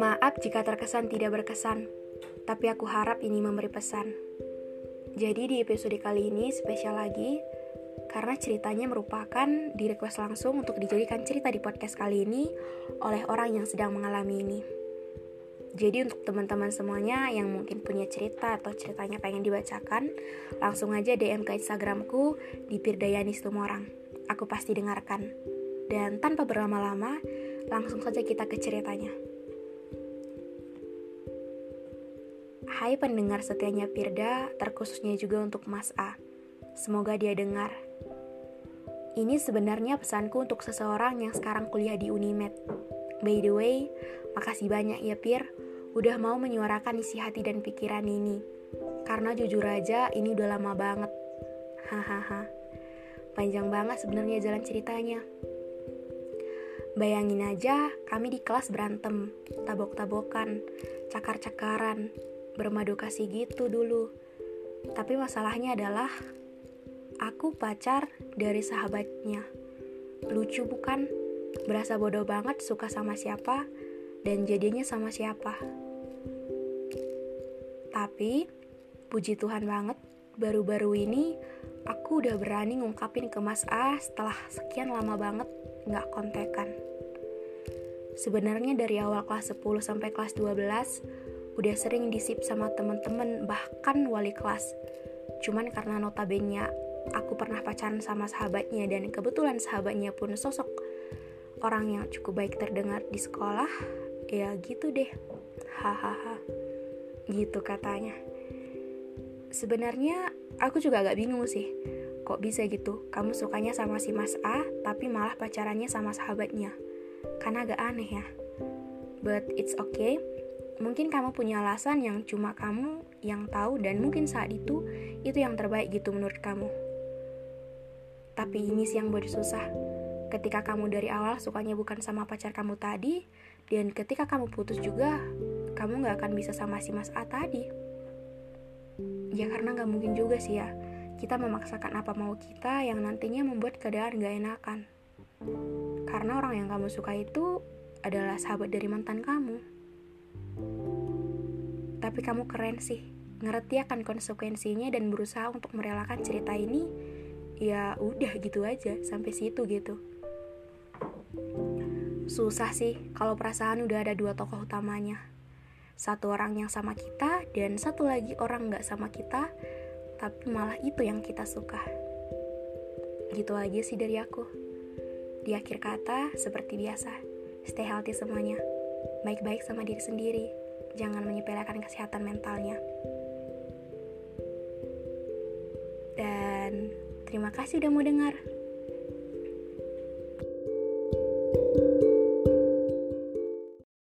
Maaf jika terkesan tidak berkesan, tapi aku harap ini memberi pesan. Jadi di episode kali ini spesial lagi, karena ceritanya merupakan di request langsung untuk dijadikan cerita di podcast kali ini oleh orang yang sedang mengalami ini. Jadi untuk teman-teman semuanya yang mungkin punya cerita atau ceritanya pengen dibacakan, langsung aja DM ke Instagramku di Pirdayani Stumorang. Aku pasti dengarkan. Dan tanpa berlama-lama, langsung saja kita ke ceritanya. Hai pendengar setianya Pirda, terkhususnya juga untuk Mas A. Semoga dia dengar. Ini sebenarnya pesanku untuk seseorang yang sekarang kuliah di Unimed. By the way, makasih banyak ya Pir, udah mau menyuarakan isi hati dan pikiran ini. Karena jujur aja ini udah lama banget. Hahaha. Panjang banget sebenarnya jalan ceritanya. Bayangin aja, kami di kelas berantem, tabok-tabokan, cakar-cakaran, bermadu kasih gitu dulu. Tapi masalahnya adalah aku pacar dari sahabatnya. Lucu bukan? Berasa bodoh banget suka sama siapa dan jadinya sama siapa. Tapi puji Tuhan banget baru-baru ini aku udah berani ngungkapin ke Mas A setelah sekian lama banget nggak kontekan. Sebenarnya dari awal kelas 10 sampai kelas 12 udah sering disip sama temen-temen bahkan wali kelas. Cuman karena notabene aku pernah pacaran sama sahabatnya dan kebetulan sahabatnya pun sosok orang yang cukup baik terdengar di sekolah, ya gitu deh. Hahaha. Gitu katanya. Sebenarnya aku juga agak bingung sih. Kok bisa gitu? Kamu sukanya sama si Mas A, tapi malah pacarannya sama sahabatnya. Karena agak aneh ya. But it's okay mungkin kamu punya alasan yang cuma kamu yang tahu dan mungkin saat itu itu yang terbaik gitu menurut kamu. Tapi ini sih yang buat susah. Ketika kamu dari awal sukanya bukan sama pacar kamu tadi, dan ketika kamu putus juga, kamu gak akan bisa sama si Mas A tadi. Ya karena gak mungkin juga sih ya, kita memaksakan apa mau kita yang nantinya membuat keadaan gak enakan. Karena orang yang kamu suka itu adalah sahabat dari mantan kamu. Tapi kamu keren sih, ngerti akan konsekuensinya dan berusaha untuk merelakan cerita ini. Ya udah gitu aja, sampai situ gitu. Susah sih kalau perasaan udah ada dua tokoh utamanya. Satu orang yang sama kita dan satu lagi orang nggak sama kita, tapi malah itu yang kita suka. Gitu aja sih dari aku. Di akhir kata, seperti biasa, stay healthy semuanya. Baik-baik sama diri sendiri jangan menyepelekan kesehatan mentalnya. Dan terima kasih udah mau dengar.